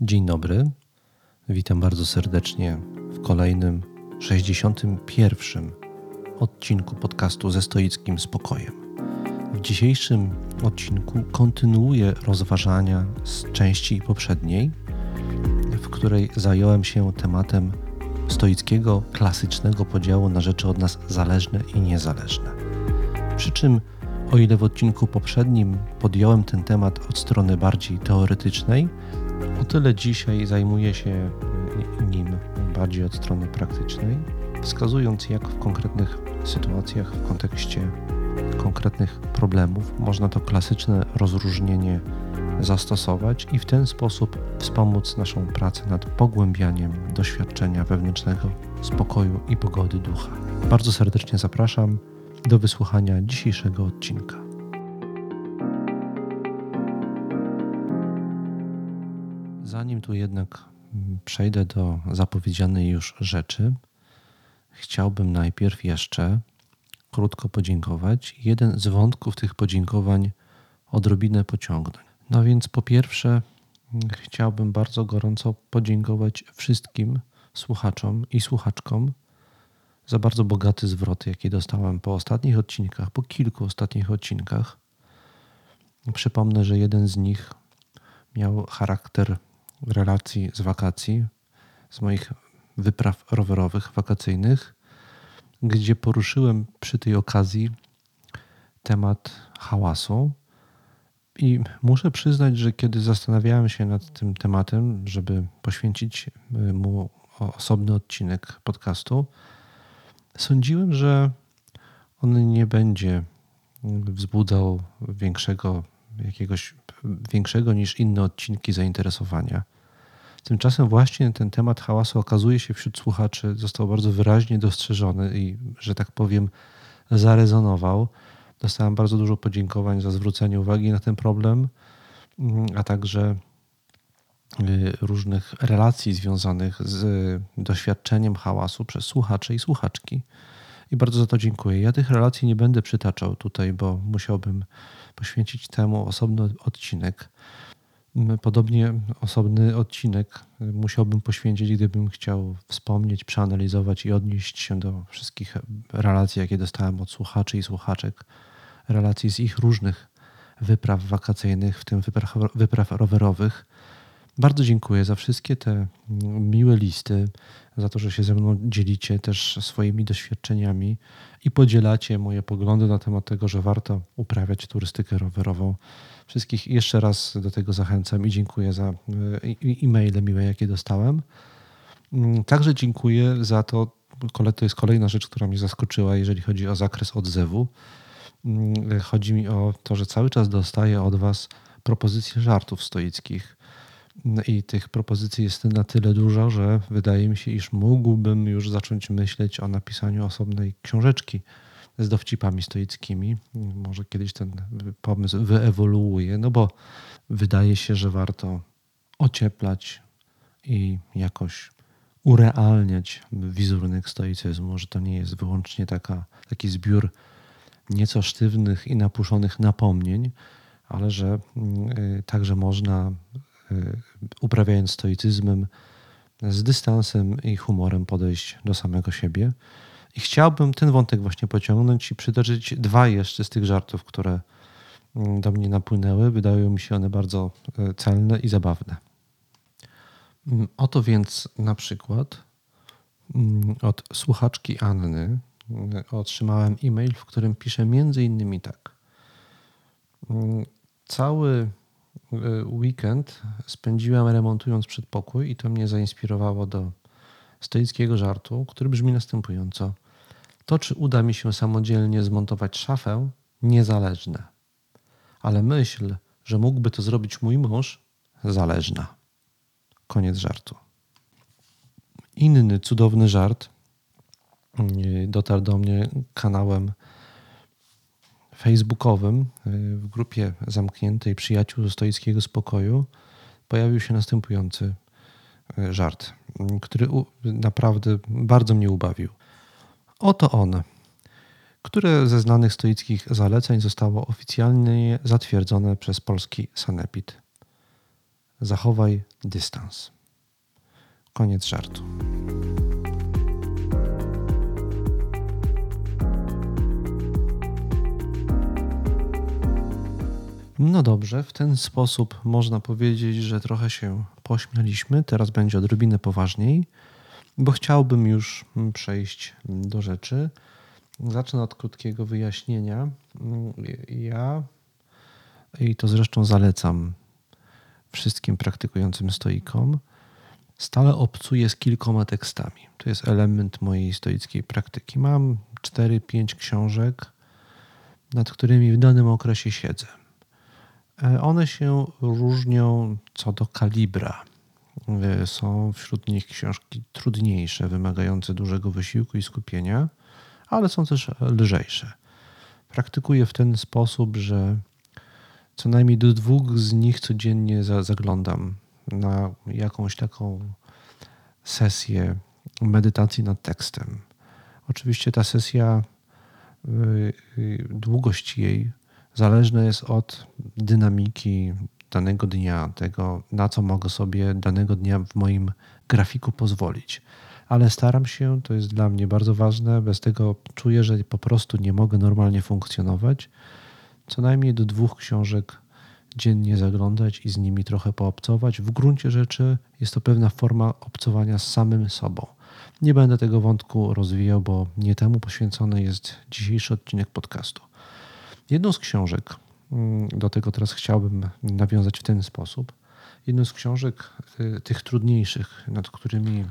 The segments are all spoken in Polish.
Dzień dobry. Witam bardzo serdecznie w kolejnym 61. odcinku podcastu ze stoickim spokojem. W dzisiejszym odcinku kontynuuję rozważania z części poprzedniej, w której zająłem się tematem stoickiego, klasycznego podziału na rzeczy od nas zależne i niezależne. Przy czym, o ile w odcinku poprzednim podjąłem ten temat od strony bardziej teoretycznej, o tyle dzisiaj zajmuję się nim bardziej od strony praktycznej, wskazując, jak w konkretnych sytuacjach, w kontekście konkretnych problemów można to klasyczne rozróżnienie zastosować i w ten sposób wspomóc naszą pracę nad pogłębianiem doświadczenia wewnętrznego spokoju i pogody ducha. Bardzo serdecznie zapraszam do wysłuchania dzisiejszego odcinka. Zanim tu jednak przejdę do zapowiedzianej już rzeczy, chciałbym najpierw jeszcze krótko podziękować. Jeden z wątków tych podziękowań odrobinę pociągnąć. No więc po pierwsze, chciałbym bardzo gorąco podziękować wszystkim słuchaczom i słuchaczkom za bardzo bogaty zwrot, jaki dostałem po ostatnich odcinkach, po kilku ostatnich odcinkach. Przypomnę, że jeden z nich miał charakter relacji z wakacji, z moich wypraw rowerowych, wakacyjnych, gdzie poruszyłem przy tej okazji temat hałasu. I muszę przyznać, że kiedy zastanawiałem się nad tym tematem, żeby poświęcić mu osobny odcinek podcastu, sądziłem, że on nie będzie wzbudzał większego, jakiegoś większego niż inne odcinki zainteresowania. Tymczasem właśnie ten temat hałasu okazuje się wśród słuchaczy został bardzo wyraźnie dostrzeżony i, że tak powiem, zarezonował. Dostałem bardzo dużo podziękowań za zwrócenie uwagi na ten problem, a także y, różnych relacji związanych z doświadczeniem hałasu przez słuchaczy i słuchaczki. I bardzo za to dziękuję. Ja tych relacji nie będę przytaczał tutaj, bo musiałbym poświęcić temu osobny odcinek. Podobnie osobny odcinek musiałbym poświęcić, gdybym chciał wspomnieć, przeanalizować i odnieść się do wszystkich relacji, jakie dostałem od słuchaczy i słuchaczek, relacji z ich różnych wypraw wakacyjnych, w tym wypraw, wypraw rowerowych. Bardzo dziękuję za wszystkie te miłe listy, za to, że się ze mną dzielicie też swoimi doświadczeniami i podzielacie moje poglądy na temat tego, że warto uprawiać turystykę rowerową. Wszystkich jeszcze raz do tego zachęcam i dziękuję za e-maile miłe, jakie dostałem. Mm, także dziękuję za to, to jest kolejna rzecz, która mnie zaskoczyła, jeżeli chodzi o zakres odzewu. Mm, chodzi mi o to, że cały czas dostaję od Was propozycje żartów stoickich. No I tych propozycji jest na tyle dużo, że wydaje mi się, iż mógłbym już zacząć myśleć o napisaniu osobnej książeczki z dowcipami stoickimi. Może kiedyś ten pomysł wyewoluuje, no bo wydaje się, że warto ocieplać i jakoś urealniać wizerunek stoicyzmu, że to nie jest wyłącznie taka, taki zbiór nieco sztywnych i napuszonych napomnień, ale że y, także można y, uprawiając stoicyzmem z dystansem i humorem podejść do samego siebie. I chciałbym ten wątek właśnie pociągnąć i przytoczyć dwa jeszcze z tych żartów, które mm, do mnie napłynęły. Wydają mi się one bardzo e, celne i zabawne. Mm, oto więc na przykład mm, od słuchaczki Anny otrzymałem e-mail, w którym pisze między innymi tak. Cały e, weekend spędziłem remontując przedpokój i to mnie zainspirowało do stoickiego żartu, który brzmi następująco. To, czy uda mi się samodzielnie zmontować szafę, niezależne. Ale myśl, że mógłby to zrobić mój mąż, zależna. Koniec żartu. Inny cudowny żart y, dotarł do mnie kanałem facebookowym y, w grupie zamkniętej przyjaciół ze stoickiego spokoju. Pojawił się następujący y, żart, który naprawdę bardzo mnie ubawił. Oto on, które ze znanych stoickich zaleceń zostało oficjalnie zatwierdzone przez polski sanepid. zachowaj dystans. Koniec żartu. No dobrze, w ten sposób można powiedzieć, że trochę się pośmialiśmy. Teraz będzie odrobinę poważniej, bo chciałbym już przejść do rzeczy. Zacznę od krótkiego wyjaśnienia. Ja, i to zresztą zalecam wszystkim praktykującym stoikom, stale obcuję z kilkoma tekstami. To jest element mojej stoickiej praktyki. Mam 4-5 książek, nad którymi w danym okresie siedzę. E, one się różnią co do kalibra. E, są wśród nich książki trudniejsze, wymagające dużego wysiłku i skupienia, ale są też lżejsze. Praktykuję w ten sposób, że co najmniej do dwóch z nich codziennie zaglądam na jakąś taką sesję medytacji nad tekstem. Oczywiście ta sesja, y, y, długość jej zależna jest od dynamiki danego dnia, tego na co mogę sobie danego dnia w moim grafiku pozwolić. Ale staram się, to jest dla mnie bardzo ważne, bez tego czuję, że po prostu nie mogę normalnie funkcjonować. Co najmniej do dwóch książek dziennie zaglądać i z nimi trochę poobcować. W gruncie rzeczy jest to pewna forma obcowania z samym sobą. Nie będę tego wątku rozwijał, bo nie temu poświęcony jest dzisiejszy odcinek podcastu. Jedną z książek, do tego teraz chciałbym nawiązać w ten sposób. Jedną z książek y, tych trudniejszych, nad którymi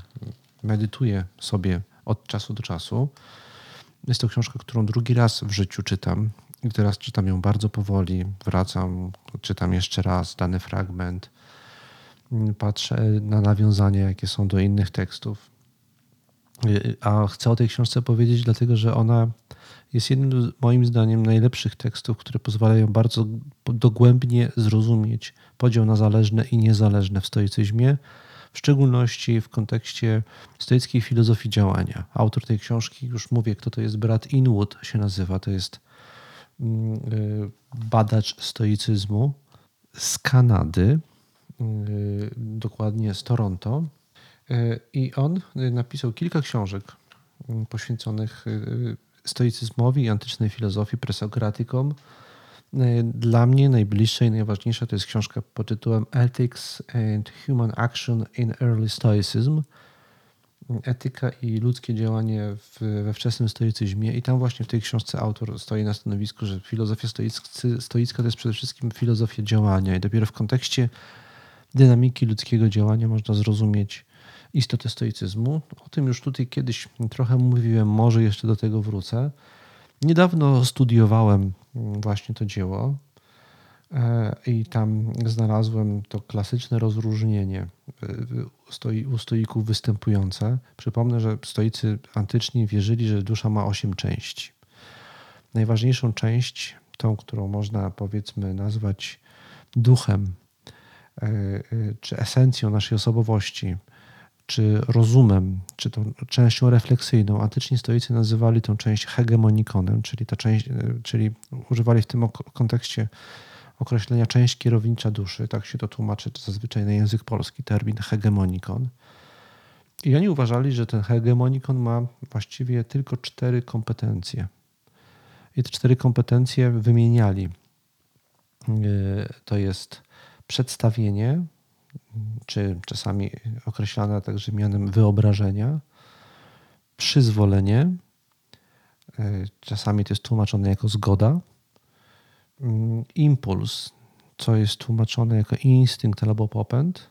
medytuję sobie od czasu do czasu, jest to książka, którą drugi raz w życiu czytam. I teraz czytam ją bardzo powoli, wracam, czytam jeszcze raz dany fragment, patrzę na nawiązania, jakie są do innych tekstów. A chcę o tej książce powiedzieć, dlatego że ona jest jednym, moim zdaniem, najlepszych tekstów, które pozwalają bardzo dogłębnie zrozumieć podział na zależne i niezależne w stoicyzmie, w szczególności w kontekście stoickiej filozofii działania. Autor tej książki, już mówię, kto to jest, Brad Inwood się nazywa, to jest mm, y, badacz stoicyzmu z Kanady, y, dokładnie z Toronto. Y, I on napisał kilka książek mm, poświęconych stoicyzmowi i antycznej filozofii, presokratykom. Dla mnie najbliższa i najważniejsza to jest książka pod tytułem Ethics and Human Action in Early Stoicism. Etyka i ludzkie działanie w, we wczesnym stoicyzmie. I tam właśnie w tej książce autor stoi na stanowisku, że filozofia stoicka to jest przede wszystkim filozofia działania. I dopiero w kontekście dynamiki ludzkiego działania można zrozumieć istotę stoicyzmu. O tym już tutaj kiedyś trochę mówiłem, może jeszcze do tego wrócę. Niedawno studiowałem właśnie to dzieło e, i tam znalazłem to klasyczne rozróżnienie e, u stoików występujące. Przypomnę, że stoicy antyczni wierzyli, że dusza ma osiem części. Najważniejszą część, tą, którą można powiedzmy nazwać duchem, e, czy esencją naszej osobowości, czy rozumem, czy tą częścią refleksyjną. Antyczni stoicy nazywali tą część hegemonikonem, czyli, ta część, czyli używali w tym kontekście określenia część kierownicza duszy. Tak się to tłumaczy zazwyczaj na język polski, termin hegemonikon. I oni uważali, że ten hegemonikon ma właściwie tylko cztery kompetencje. I te cztery kompetencje wymieniali. To jest przedstawienie, czy czasami określana także mianem wyobrażenia, przyzwolenie, e, czasami to jest tłumaczone jako zgoda, mm, impuls, co jest tłumaczone jako instynkt albo popęd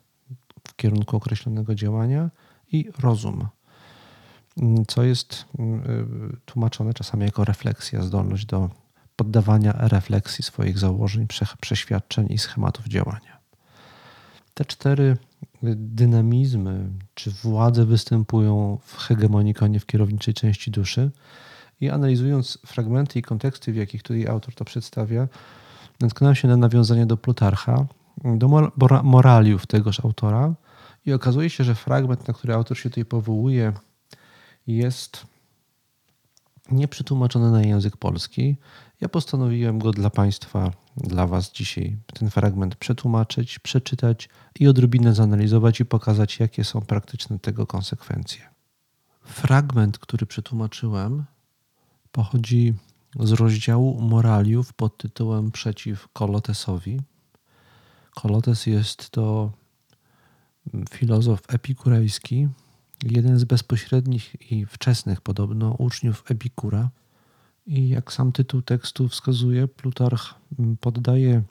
w kierunku określonego działania i rozum, mm, co jest mm, e, tłumaczone czasami jako refleksja, zdolność do poddawania refleksji swoich założeń, przeświadczeń i schematów działania. Te cztery dynamizmy czy władze występują w hegemonikonie w kierowniczej części duszy i analizując fragmenty i konteksty, w jakich tutaj autor to przedstawia, natknąłem się na nawiązanie do Plutarcha, do moraliów tegoż autora i okazuje się, że fragment, na który autor się tutaj powołuje, jest nieprzetłumaczony na język polski. Ja postanowiłem go dla Państwa dla Was dzisiaj ten fragment przetłumaczyć, przeczytać i odrobinę zanalizować i pokazać, jakie są praktyczne tego konsekwencje. Fragment, który przetłumaczyłem, pochodzi z rozdziału Moraliów pod tytułem Przeciw Kolotesowi. Kolotes jest to filozof epikurejski, jeden z bezpośrednich i wczesnych podobno uczniów Epikura. I jak sam tytuł tekstu wskazuje, Plutarch poddaje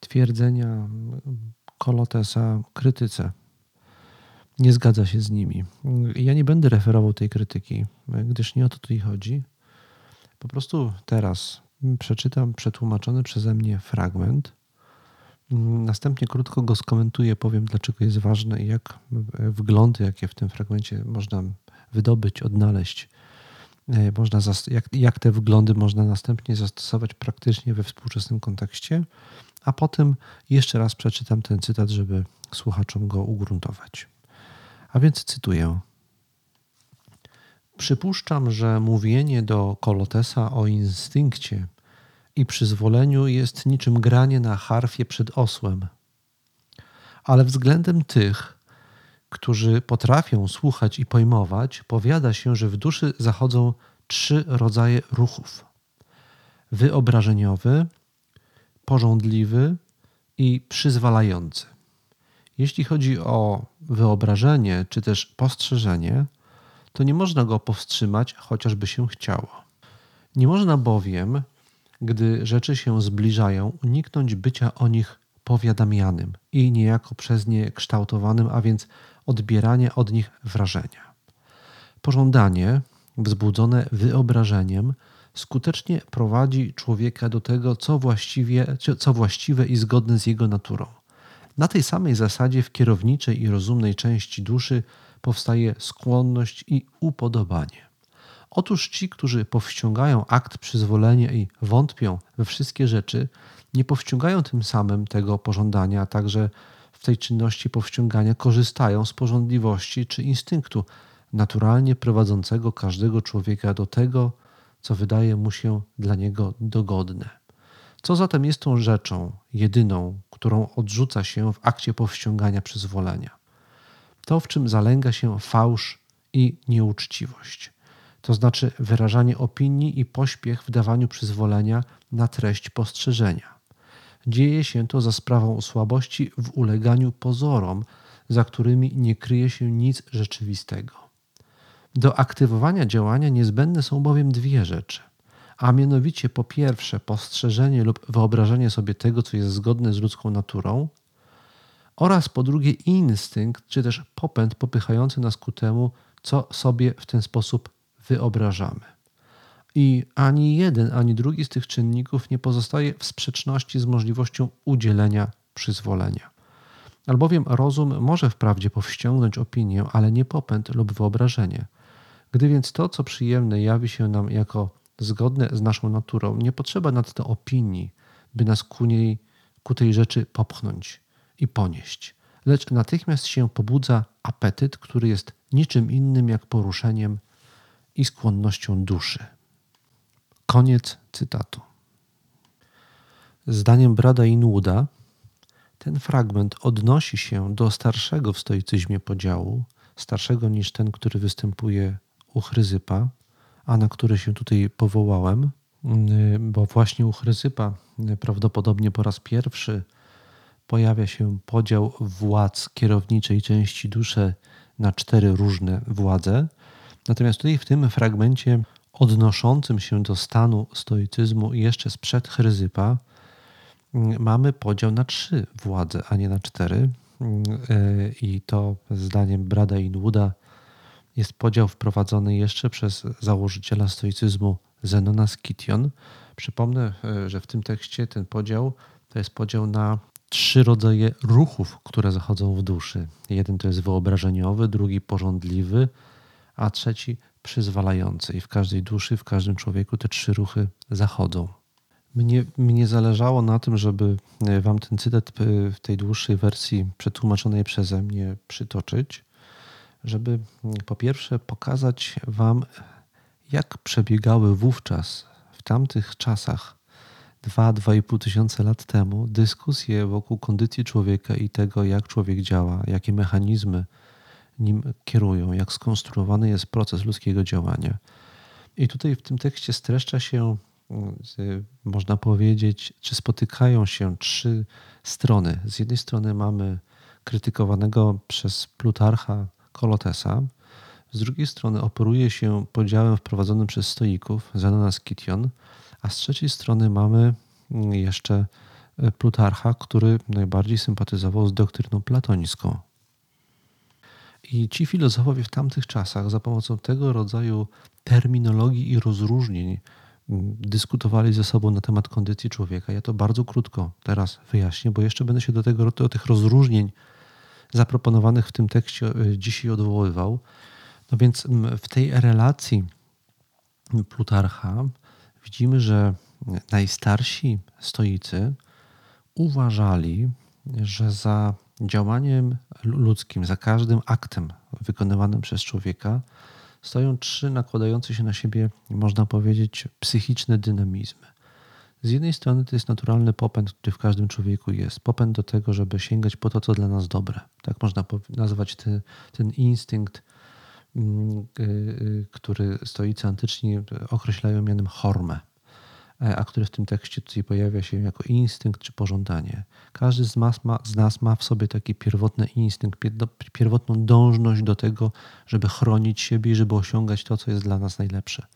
twierdzenia Kolotesa krytyce. Nie zgadza się z nimi. Ja nie będę referował tej krytyki, gdyż nie o to tutaj chodzi. Po prostu teraz przeczytam przetłumaczony przeze mnie fragment. Następnie krótko go skomentuję, powiem dlaczego jest ważny i jak wglądy, jakie w tym fragmencie można wydobyć, odnaleźć, można jak, jak te wglądy można następnie zastosować praktycznie we współczesnym kontekście, a potem jeszcze raz przeczytam ten cytat, żeby słuchaczom go ugruntować. A więc cytuję. Przypuszczam, że mówienie do Kolotesa o instynkcie i przyzwoleniu jest niczym granie na harfie przed osłem. Ale względem tych, którzy potrafią słuchać i pojmować, powiada się, że w duszy zachodzą trzy rodzaje ruchów: wyobrażeniowy, porządliwy i przyzwalający. Jeśli chodzi o wyobrażenie czy też postrzeżenie, to nie można go powstrzymać, chociażby się chciało. Nie można bowiem, gdy rzeczy się zbliżają, uniknąć bycia o nich powiadamianym i niejako przez nie kształtowanym, a więc odbierania od nich wrażenia. Pożądanie, wzbudzone wyobrażeniem, skutecznie prowadzi człowieka do tego, co, właściwie, co właściwe i zgodne z jego naturą. Na tej samej zasadzie w kierowniczej i rozumnej części duszy powstaje skłonność i upodobanie. Otóż ci, którzy powściągają akt przyzwolenia i wątpią we wszystkie rzeczy, nie powściągają tym samym tego pożądania, a także w tej czynności powściągania korzystają z porządliwości czy instynktu naturalnie prowadzącego każdego człowieka do tego, co wydaje mu się dla niego dogodne. Co zatem jest tą rzeczą jedyną, którą odrzuca się w akcie powściągania przyzwolenia? To, w czym zalęga się fałsz i nieuczciwość to znaczy wyrażanie opinii i pośpiech w dawaniu przyzwolenia na treść postrzeżenia. Dzieje się to za sprawą słabości w uleganiu pozorom, za którymi nie kryje się nic rzeczywistego. Do aktywowania działania niezbędne są bowiem dwie rzeczy, a mianowicie po pierwsze postrzeżenie lub wyobrażenie sobie tego, co jest zgodne z ludzką naturą, oraz po drugie instynkt czy też popęd popychający nas ku temu, co sobie w ten sposób wyobrażamy. I ani jeden, ani drugi z tych czynników nie pozostaje w sprzeczności z możliwością udzielenia przyzwolenia. Albowiem rozum może wprawdzie powściągnąć opinię, ale nie popęd lub wyobrażenie. Gdy więc to, co przyjemne, jawi się nam jako zgodne z naszą naturą, nie potrzeba nadto opinii, by nas ku, niej, ku tej rzeczy popchnąć i ponieść, lecz natychmiast się pobudza apetyt, który jest niczym innym jak poruszeniem i skłonnością duszy. Koniec cytatu. Zdaniem Brada Inwooda ten fragment odnosi się do starszego w stoicyzmie podziału, starszego niż ten, który występuje u Chryzypa, a na który się tutaj powołałem, bo właśnie u Chryzypa prawdopodobnie po raz pierwszy pojawia się podział władz kierowniczej części duszy na cztery różne władze, Natomiast tutaj w tym fragmencie odnoszącym się do stanu stoicyzmu jeszcze sprzed Chryzypa mm, mamy podział na trzy władze, a nie na cztery. Mm, e, I to zdaniem Brada Inwooda jest podział wprowadzony jeszcze przez założyciela stoicyzmu Zenona Skition. Przypomnę, e, że w tym tekście ten podział to jest podział na trzy rodzaje ruchów, które zachodzą w duszy. Jeden to jest wyobrażeniowy, drugi porządliwy, a trzeci przyzwalający. I w każdej duszy, w każdym człowieku te trzy ruchy zachodzą. Mnie, mnie zależało na tym, żeby e, Wam ten cytat e, w tej dłuższej wersji przetłumaczonej przeze mnie przytoczyć, żeby po pierwsze pokazać Wam, jak przebiegały wówczas, w tamtych czasach, 2-2,5 tysiące lat temu dyskusje wokół kondycji człowieka i tego, jak człowiek działa, jakie mechanizmy nim kierują, jak skonstruowany jest proces ludzkiego działania. I tutaj w tym tekście streszcza się, można powiedzieć, czy spotykają się trzy strony. Z jednej strony mamy krytykowanego przez Plutarcha Kolotesa, z drugiej strony operuje się podziałem wprowadzonym przez stoików, Zenona Kition, a z trzeciej strony mamy jeszcze Plutarcha, który najbardziej sympatyzował z doktryną platońską. I ci filozofowie w tamtych czasach za pomocą tego rodzaju terminologii i rozróżnień mm, dyskutowali ze sobą na temat kondycji człowieka. Ja to bardzo krótko teraz wyjaśnię, bo jeszcze będę się do, tego, do tych rozróżnień zaproponowanych w tym tekście e, dzisiaj odwoływał. No więc w tej relacji Plutarcha widzimy, że najstarsi stoicy uważali, że za działaniem ludzkim, za każdym aktem wykonywanym przez człowieka stoją trzy nakładające się na siebie, można powiedzieć, psychiczne dynamizmy. Z jednej strony to jest naturalny popęd, który w każdym człowieku jest. Popęd do tego, żeby sięgać po to, co dla nas dobre. Tak można nazwać ten, ten instynkt, mm, y, y, który stoicy antyczni określają mianem hormę. E, a który w tym tekście tutaj pojawia się jako instynkt czy pożądanie. Każdy z nas ma, z nas ma w sobie taki pierwotny instynkt, pierwotną dążność do tego, żeby chronić siebie i żeby osiągać to, co jest dla nas najlepsze.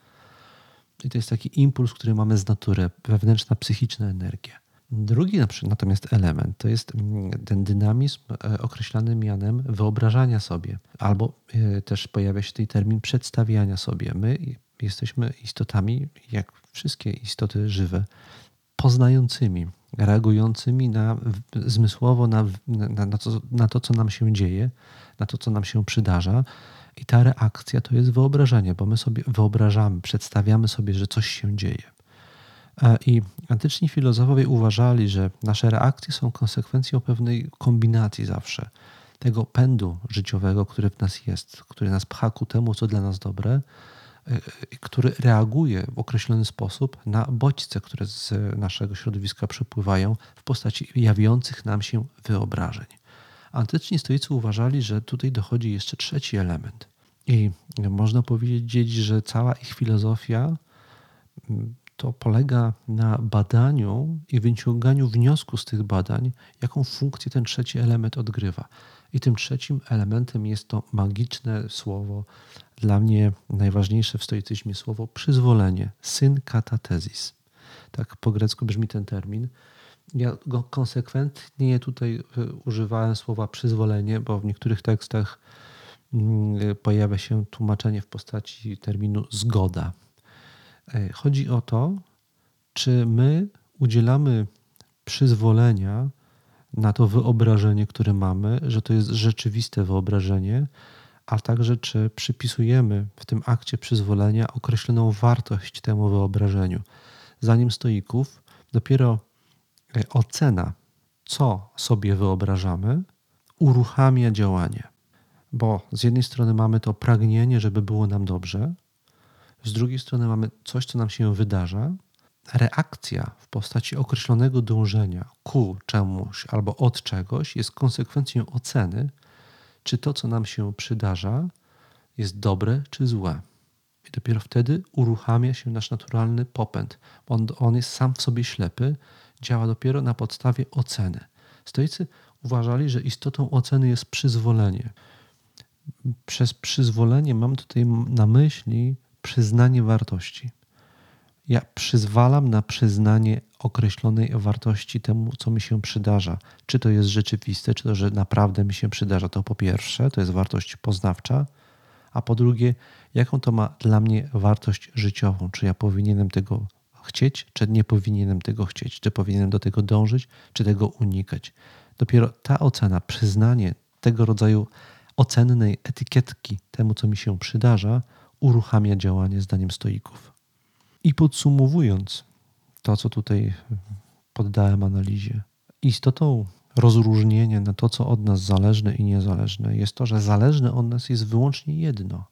I to jest taki impuls, który mamy z natury, wewnętrzna, psychiczna energia. Drugi natomiast element to jest mm, ten dynamizm e, określany mianem wyobrażania sobie, albo e, też pojawia się tutaj termin przedstawiania sobie. My jesteśmy istotami, jak wszystkie istoty żywe, poznającymi, reagującymi na, zmysłowo na, na, na, to, na to, co nam się dzieje, na to, co nam się przydarza. I ta reakcja to jest wyobrażenie, bo my sobie wyobrażamy, przedstawiamy sobie, że coś się dzieje. E, I antyczni filozofowie uważali, że nasze reakcje są konsekwencją pewnej kombinacji zawsze. Tego pędu życiowego, który w nas jest, który nas pcha ku temu, co dla nas dobre, który reaguje w określony sposób na bodźce, które z naszego środowiska przepływają w postaci jawiących nam się wyobrażeń. Antyczni stoicy uważali, że tutaj dochodzi jeszcze trzeci element. I można powiedzieć, że cała ich filozofia mm, to polega na badaniu i wyciąganiu wniosku z tych badań, jaką funkcję ten trzeci element odgrywa. I tym trzecim elementem jest to magiczne słowo, dla mnie najważniejsze w stoicyzmie słowo przyzwolenie, syn katatesis. Tak po grecku brzmi ten termin. Ja go konsekwentnie tutaj y, używałem słowa przyzwolenie, bo w niektórych tekstach mm, pojawia się tłumaczenie w postaci terminu zgoda. E, chodzi o to, czy my udzielamy przyzwolenia na to wyobrażenie, które mamy, że to jest rzeczywiste wyobrażenie, a także czy przypisujemy w tym akcie przyzwolenia określoną wartość temu wyobrażeniu. Zanim stoików, dopiero e, ocena, co sobie wyobrażamy, uruchamia działanie. Bo z jednej strony mamy to pragnienie, żeby było nam dobrze, z drugiej strony mamy coś, co nam się wydarza. Reakcja w postaci określonego dążenia ku czemuś albo od czegoś jest konsekwencją oceny, czy to, co nam się przydarza, jest dobre czy złe. I dopiero wtedy uruchamia się nasz naturalny popęd. On, on jest sam w sobie ślepy, działa dopiero na podstawie oceny. Stoicy uważali, że istotą oceny jest przyzwolenie. Przez przyzwolenie mam tutaj na myśli przyznanie wartości. Ja przyzwalam na przyznanie określonej wartości temu, co mi się przydarza. Czy to jest rzeczywiste, czy to, że naprawdę mi się przydarza, to po pierwsze, to jest wartość poznawcza, a po drugie, jaką to ma dla mnie wartość życiową. Czy ja powinienem tego chcieć, czy nie powinienem tego chcieć, czy powinienem do tego dążyć, czy tego unikać. Dopiero ta ocena, przyznanie tego rodzaju ocennej etykietki temu, co mi się przydarza, uruchamia działanie zdaniem stoików. I podsumowując to, co tutaj poddałem analizie, istotą rozróżnienia na to, co od nas zależne i niezależne, jest to, że zależne od nas jest wyłącznie jedno.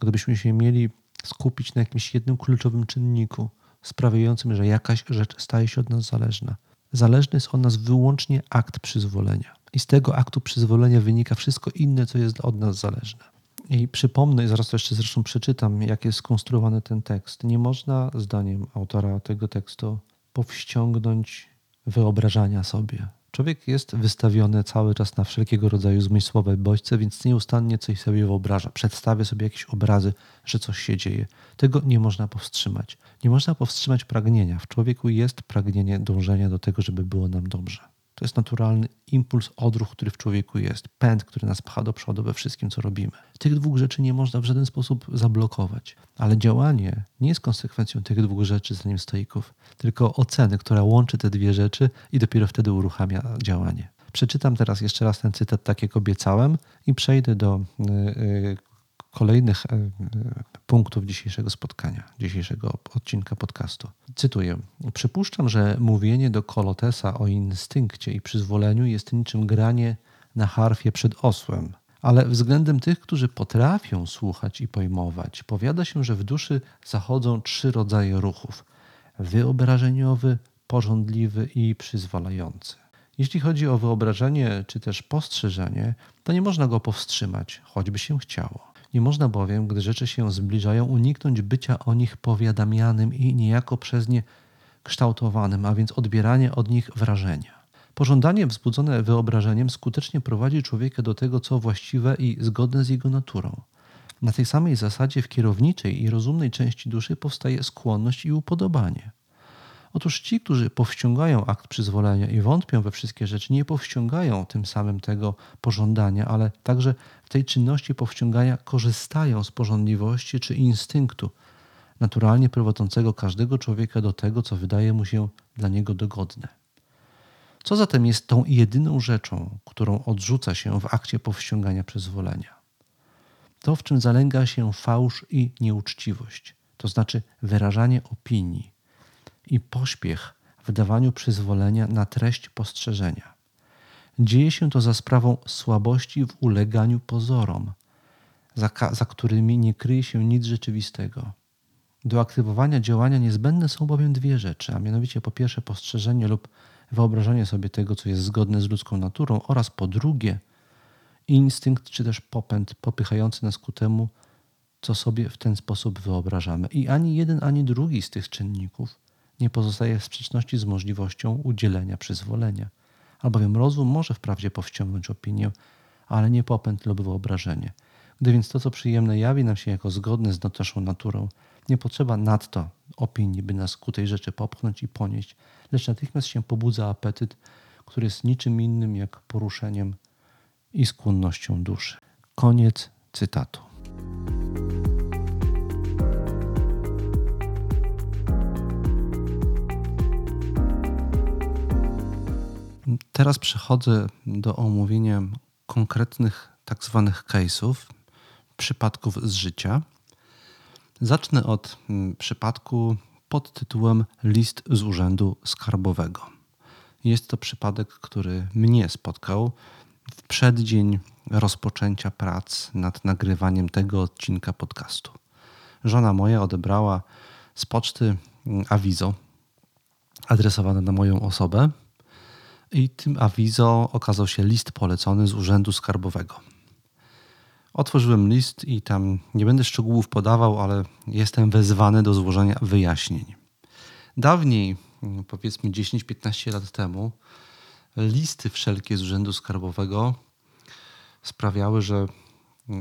Gdybyśmy się mieli skupić na jakimś jednym kluczowym czynniku, sprawiającym, że jakaś rzecz staje się od nas zależna. Zależny jest od nas wyłącznie akt przyzwolenia. I z tego aktu przyzwolenia wynika wszystko inne, co jest od nas zależne. I przypomnę, zaraz to jeszcze zresztą przeczytam, jak jest skonstruowany ten tekst. Nie można, zdaniem autora tego tekstu, powściągnąć wyobrażania sobie. Człowiek jest wystawiony cały czas na wszelkiego rodzaju zmysłowe bodźce, więc nieustannie coś sobie wyobraża. Przedstawia sobie jakieś obrazy, że coś się dzieje. Tego nie można powstrzymać. Nie można powstrzymać pragnienia. W człowieku jest pragnienie dążenia do tego, żeby było nam dobrze. To jest naturalny impuls, odruch, który w człowieku jest, pęd, który nas pcha do przodu we wszystkim, co robimy. Tych dwóch rzeczy nie można w żaden sposób zablokować, ale działanie nie jest konsekwencją tych dwóch rzeczy, zdaniem stoików, tylko oceny, która łączy te dwie rzeczy i dopiero wtedy uruchamia działanie. Przeczytam teraz jeszcze raz ten cytat, tak jak obiecałem, i przejdę do y, y, kolejnych e, e, punktów dzisiejszego spotkania, dzisiejszego odcinka podcastu. Cytuję: Przypuszczam, że mówienie do Kolotesa o instynkcie i przyzwoleniu jest niczym granie na harfie przed osłem. Ale względem tych, którzy potrafią słuchać i pojmować, powiada się, że w duszy zachodzą trzy rodzaje ruchów: wyobrażeniowy, porządliwy i przyzwalający. Jeśli chodzi o wyobrażenie czy też postrzeżenie, to nie można go powstrzymać, choćby się chciało. Nie można bowiem, gdy rzeczy się zbliżają, uniknąć bycia o nich powiadamianym i niejako przez nie kształtowanym, a więc odbieranie od nich wrażenia. Pożądanie wzbudzone wyobrażeniem skutecznie prowadzi człowieka do tego, co właściwe i zgodne z jego naturą. Na tej samej zasadzie w kierowniczej i rozumnej części duszy powstaje skłonność i upodobanie. Otóż ci, którzy powściągają akt przyzwolenia i wątpią we wszystkie rzeczy, nie powściągają tym samym tego pożądania, ale także w tej czynności powściągania korzystają z porządliwości czy instynktu, naturalnie prowadzącego każdego człowieka do tego, co wydaje mu się dla niego dogodne. Co zatem jest tą jedyną rzeczą, którą odrzuca się w akcie powściągania przyzwolenia? To, w czym zalęga się fałsz i nieuczciwość, to znaczy wyrażanie opinii, i pośpiech w dawaniu przyzwolenia na treść postrzeżenia. Dzieje się to za sprawą słabości w uleganiu pozorom, za, za którymi nie kryje się nic rzeczywistego. Do aktywowania działania niezbędne są bowiem dwie rzeczy, a mianowicie po pierwsze postrzeżenie lub wyobrażenie sobie tego, co jest zgodne z ludzką naturą, oraz po drugie instynkt czy też popęd popychający nas ku temu, co sobie w ten sposób wyobrażamy. I ani jeden, ani drugi z tych czynników nie pozostaje w sprzeczności z możliwością udzielenia przyzwolenia, albowiem rozum może wprawdzie powściągnąć opinię, ale nie popęd lub wyobrażenie. Gdy więc to, co przyjemne, jawi nam się jako zgodne z naszą naturą, nie potrzeba nadto opinii, by nas ku tej rzeczy popchnąć i ponieść, lecz natychmiast się pobudza apetyt, który jest niczym innym jak poruszeniem i skłonnością duszy. Koniec cytatu. Teraz przechodzę do omówienia konkretnych tak zwanych case'ów, przypadków z życia. Zacznę od mm, przypadku pod tytułem List z Urzędu Skarbowego. Jest to przypadek, który mnie spotkał w przeddzień rozpoczęcia prac nad nagrywaniem tego odcinka podcastu. Żona moja odebrała z poczty mm, awizo adresowane na moją osobę i tym awizo okazał się list polecony z Urzędu Skarbowego. Otworzyłem list i tam nie będę szczegółów podawał, ale jestem wezwany do złożenia wyjaśnień. Dawniej, powiedzmy 10-15 lat temu, listy wszelkie z Urzędu Skarbowego sprawiały, że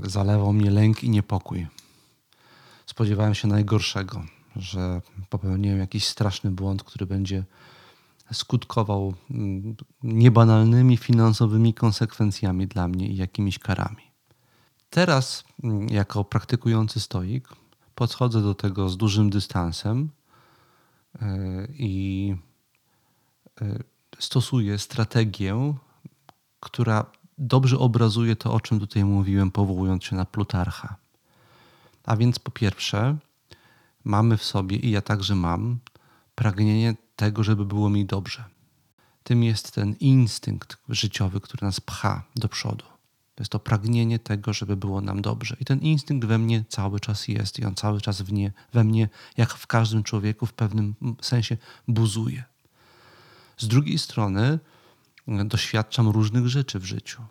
zalewał mnie lęk i niepokój. Spodziewałem się najgorszego, że popełniłem jakiś straszny błąd, który będzie skutkował mm, niebanalnymi finansowymi konsekwencjami dla mnie i jakimiś karami. Teraz, mm, jako praktykujący stoik, podchodzę do tego z dużym dystansem e, i e, stosuję strategię, która dobrze obrazuje to, o czym tutaj mówiłem, powołując się na Plutarcha. A więc po pierwsze, mamy w sobie, i ja także mam, pragnienie tego, żeby było mi dobrze. Tym jest ten instynkt życiowy, który nas pcha do przodu. To jest to pragnienie tego, żeby było nam dobrze. I ten instynkt we mnie cały czas jest i on cały czas w nie, we mnie, jak w każdym człowieku, w pewnym sensie buzuje. Z drugiej strony doświadczam różnych rzeczy w życiu.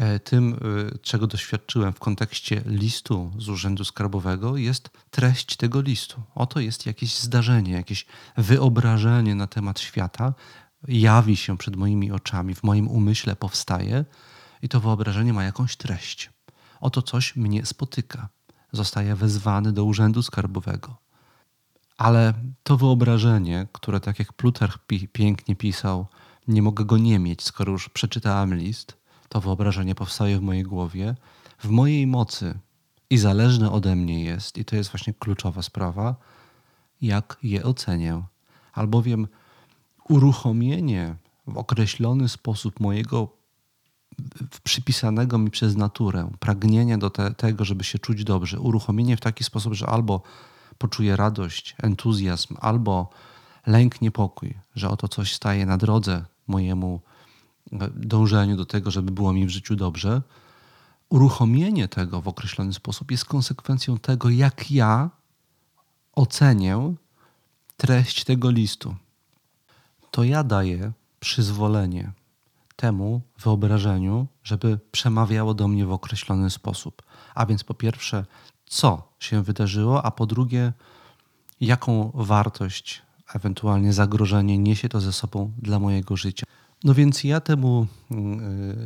E, tym, e, czego doświadczyłem w kontekście listu z Urzędu Skarbowego, jest treść tego listu. Oto jest jakieś zdarzenie, jakieś wyobrażenie na temat świata, jawi się przed moimi oczami, w moim umyśle powstaje i to wyobrażenie ma jakąś treść. Oto coś mnie spotyka. Zostaję wezwany do Urzędu Skarbowego. Ale to wyobrażenie, które tak jak Plutarch pi pięknie pisał, nie mogę go nie mieć, skoro już przeczytałem list, to wyobrażenie powstaje w mojej głowie, w mojej mocy i zależne ode mnie jest, i to jest właśnie kluczowa sprawa, jak je ocenię. Albowiem uruchomienie w określony sposób mojego przypisanego mi przez naturę pragnienia do te, tego, żeby się czuć dobrze, uruchomienie w taki sposób, że albo poczuję radość, entuzjazm, albo lęk, niepokój, że oto coś staje na drodze mojemu dążeniu do tego, żeby było mi w życiu dobrze, uruchomienie tego w określony sposób jest konsekwencją tego, jak ja ocenię treść tego listu. To ja daję przyzwolenie temu wyobrażeniu, żeby przemawiało do mnie w określony sposób. A więc po pierwsze, co się wydarzyło, a po drugie, jaką wartość, ewentualnie zagrożenie niesie to ze sobą dla mojego życia. No więc ja temu mm,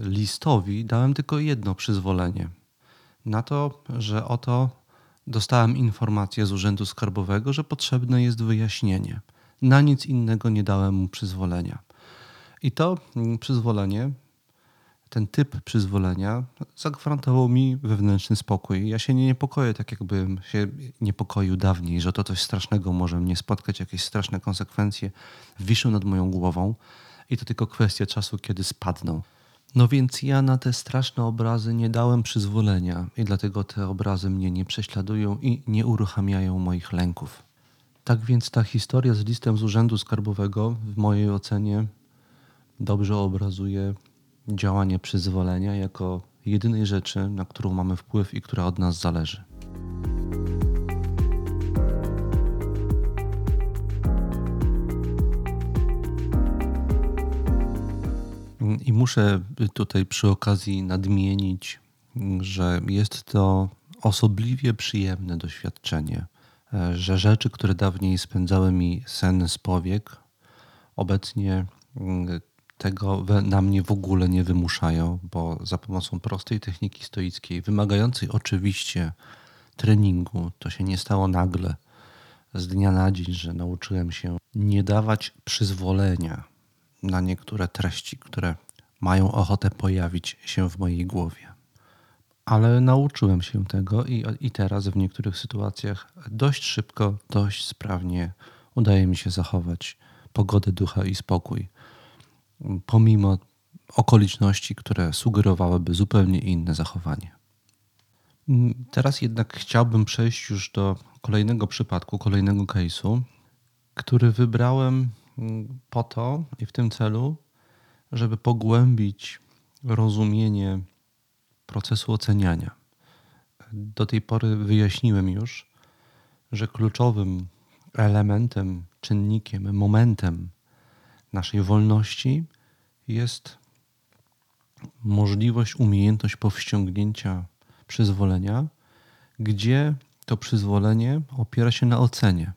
y, listowi dałem tylko jedno przyzwolenie. Na to, że oto dostałem informację z Urzędu Skarbowego, że potrzebne jest wyjaśnienie. Na nic innego nie dałem mu przyzwolenia. I to mm, przyzwolenie, ten typ przyzwolenia zagwarantował mi wewnętrzny spokój. Ja się nie niepokoję tak, jakbym się niepokoił dawniej, że to coś strasznego może mnie spotkać, jakieś straszne konsekwencje wiszą nad moją głową i to tylko kwestia czasu, kiedy spadną. No więc ja na te straszne obrazy nie dałem przyzwolenia i dlatego te obrazy mnie nie prześladują i nie uruchamiają moich lęków. Tak więc ta historia z listem z Urzędu Skarbowego w mojej ocenie dobrze obrazuje działanie przyzwolenia jako jedynej rzeczy, na którą mamy wpływ i która od nas zależy. I muszę tutaj przy okazji nadmienić, że jest to osobliwie przyjemne doświadczenie, że rzeczy, które dawniej spędzały mi sen z powiek, obecnie mm, tego na mnie w ogóle nie wymuszają, bo za pomocą prostej techniki stoickiej, wymagającej oczywiście treningu, to się nie stało nagle, z dnia na dzień, że nauczyłem się nie dawać przyzwolenia na niektóre treści, które mają ochotę pojawić się w mojej głowie. Ale nauczyłem się tego i, i teraz w niektórych sytuacjach dość szybko, dość sprawnie udaje mi się zachować pogodę ducha i spokój, pomimo okoliczności, które sugerowałyby zupełnie inne zachowanie. Teraz jednak chciałbym przejść już do kolejnego przypadku, kolejnego case'u, który wybrałem po to i w tym celu, żeby pogłębić rozumienie procesu oceniania. Do tej pory wyjaśniłem już, że kluczowym elementem, czynnikiem, momentem naszej wolności jest możliwość, umiejętność powściągnięcia przyzwolenia, gdzie to przyzwolenie opiera się na ocenie.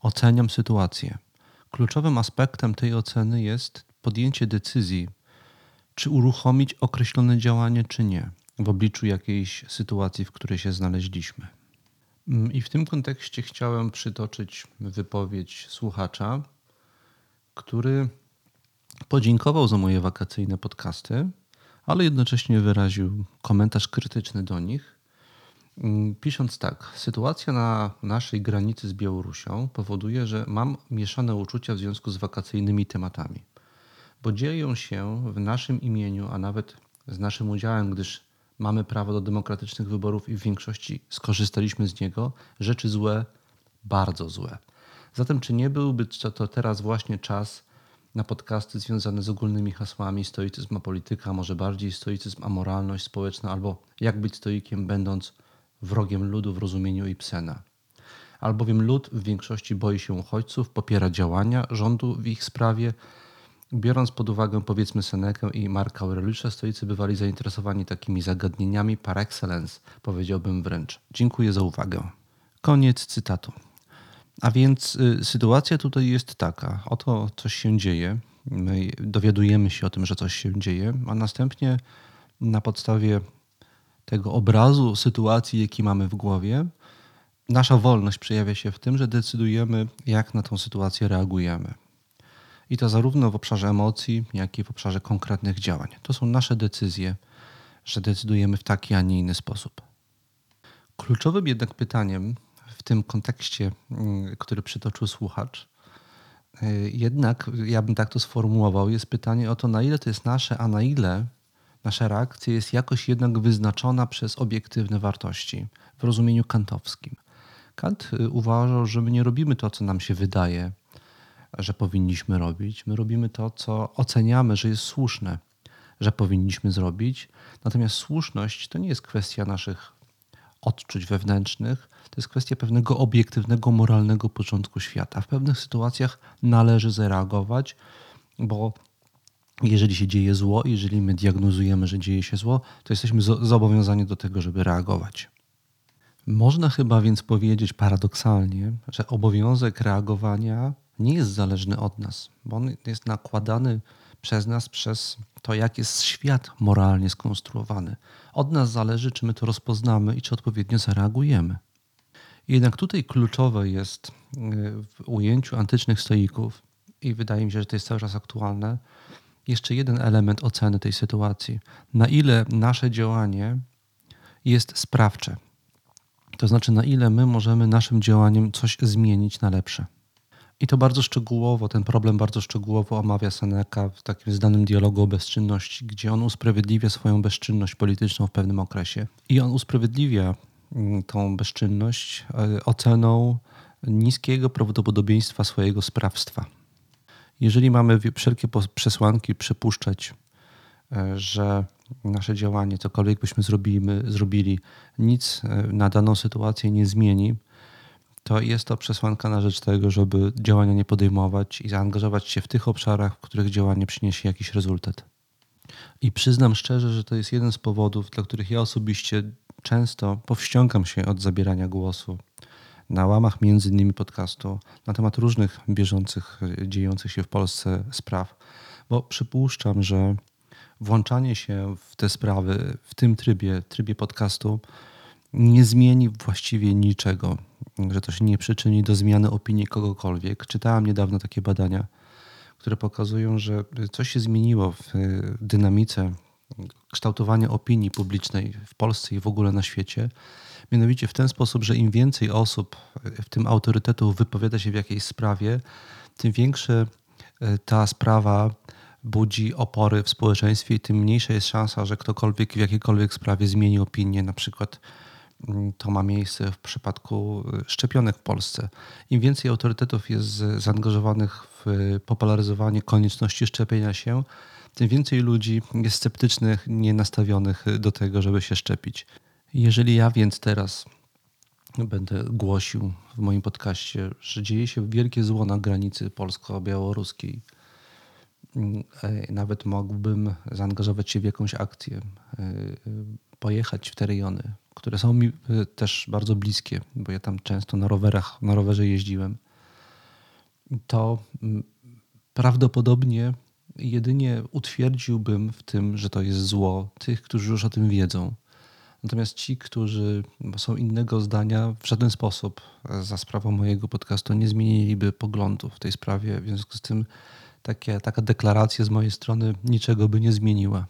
Oceniam sytuację. Kluczowym aspektem tej oceny jest podjęcie decyzji, czy uruchomić określone działanie, czy nie, w obliczu jakiejś sytuacji, w której się znaleźliśmy. Mm, I w tym kontekście chciałem przytoczyć wypowiedź słuchacza, który podziękował za moje wakacyjne podcasty, ale jednocześnie wyraził komentarz krytyczny do nich, pisząc tak: Sytuacja na naszej granicy z Białorusią powoduje, że mam mieszane uczucia w związku z wakacyjnymi tematami bo dzieją się w naszym imieniu, a nawet z naszym udziałem, gdyż mamy prawo do demokratycznych wyborów i w większości skorzystaliśmy z niego, rzeczy złe, bardzo złe. Zatem, czy nie byłby to teraz właśnie czas na podcasty związane z ogólnymi hasłami stoicyzm a polityka, może bardziej stoicyzm a moralność społeczna, albo jak być stoikiem, będąc wrogiem ludu w rozumieniu Ibsena. Albowiem lud w większości boi się uchodźców, popiera działania rządu w ich sprawie. Biorąc pod uwagę powiedzmy Senekę i Marka Aureliusza, stoicy bywali zainteresowani takimi zagadnieniami par excellence, powiedziałbym wręcz. Dziękuję za uwagę. Koniec cytatu. A więc y, sytuacja tutaj jest taka: oto coś się dzieje, my dowiadujemy się o tym, że coś się dzieje, a następnie na podstawie tego obrazu sytuacji, jaki mamy w głowie, nasza wolność przejawia się w tym, że decydujemy, jak na tą sytuację reagujemy. I to zarówno w obszarze emocji, jak i w obszarze konkretnych działań. To są nasze decyzje, że decydujemy w taki, a nie inny sposób. Kluczowym jednak pytaniem w tym kontekście, mm, który przytoczył słuchacz, y, jednak ja bym tak to sformułował, jest pytanie o to, na ile to jest nasze, a na ile nasza reakcja jest jakoś jednak wyznaczona przez obiektywne wartości w rozumieniu kantowskim. Kant y, uważał, że my nie robimy to, co nam się wydaje, że powinniśmy robić. My robimy to, co oceniamy, że jest słuszne, że powinniśmy zrobić. Natomiast słuszność to nie jest kwestia naszych odczuć wewnętrznych, to jest kwestia pewnego obiektywnego, moralnego porządku świata. W pewnych sytuacjach należy zareagować, bo jeżeli się dzieje zło, jeżeli my diagnozujemy, że dzieje się zło, to jesteśmy zobowiązani do tego, żeby reagować. Można chyba więc powiedzieć paradoksalnie, że obowiązek reagowania nie jest zależny od nas, bo on jest nakładany przez nas, przez to, jak jest świat moralnie skonstruowany. Od nas zależy, czy my to rozpoznamy i czy odpowiednio zareagujemy. Jednak tutaj kluczowe jest y, w ujęciu antycznych stoików, i wydaje mi się, że to jest cały czas aktualne, jeszcze jeden element oceny tej sytuacji. Na ile nasze działanie jest sprawcze. To znaczy, na ile my możemy naszym działaniem coś zmienić na lepsze. I to bardzo szczegółowo, ten problem bardzo szczegółowo omawia Seneca w takim znanym dialogu o bezczynności, gdzie on usprawiedliwia swoją bezczynność polityczną w pewnym okresie. I on usprawiedliwia mm, tą bezczynność e, oceną niskiego prawdopodobieństwa swojego sprawstwa. Jeżeli mamy wszelkie przesłanki przypuszczać, e, że nasze działanie, cokolwiek byśmy zrobili, zrobili, nic e, na daną sytuację nie zmieni, to jest to przesłanka na rzecz tego, żeby działania nie podejmować i zaangażować się w tych obszarach, w których działanie przyniesie jakiś rezultat. I przyznam szczerze, że to jest jeden z powodów, dla których ja osobiście często powściągam się od zabierania głosu na łamach między innymi podcastu na temat różnych bieżących, dziejących się w Polsce spraw, bo przypuszczam, że włączanie się w te sprawy w tym trybie, trybie podcastu nie zmieni właściwie niczego, że to się nie przyczyni do zmiany opinii kogokolwiek. Czytałem niedawno takie badania, które pokazują, że coś się zmieniło w dynamice kształtowania opinii publicznej w Polsce i w ogóle na świecie. Mianowicie w ten sposób, że im więcej osób, w tym autorytetów, wypowiada się w jakiejś sprawie, tym większe e, ta sprawa budzi opory w społeczeństwie i tym mniejsza jest szansa, że ktokolwiek w jakiejkolwiek sprawie zmieni opinię. Na przykład mm, to ma miejsce w przypadku e, szczepionek w Polsce. Im więcej autorytetów jest zaangażowanych w popularyzowanie konieczności szczepienia się, tym więcej ludzi jest sceptycznych, nienastawionych do tego, żeby się szczepić. Jeżeli ja więc teraz będę głosił w moim podcaście, że dzieje się wielkie zło na granicy polsko-białoruskiej, e, nawet mógłbym zaangażować się w jakąś akcję, e, pojechać w te rejony, które są mi e, też bardzo bliskie, bo ja tam często na rowerach, na rowerze jeździłem, to mm, prawdopodobnie jedynie utwierdziłbym w tym, że to jest zło tych, którzy już o tym wiedzą. Natomiast ci, którzy są innego zdania, w żaden sposób za sprawą mojego podcastu nie zmieniliby poglądów w tej sprawie. W związku z tym takie, taka deklaracja z mojej strony niczego by nie zmieniła.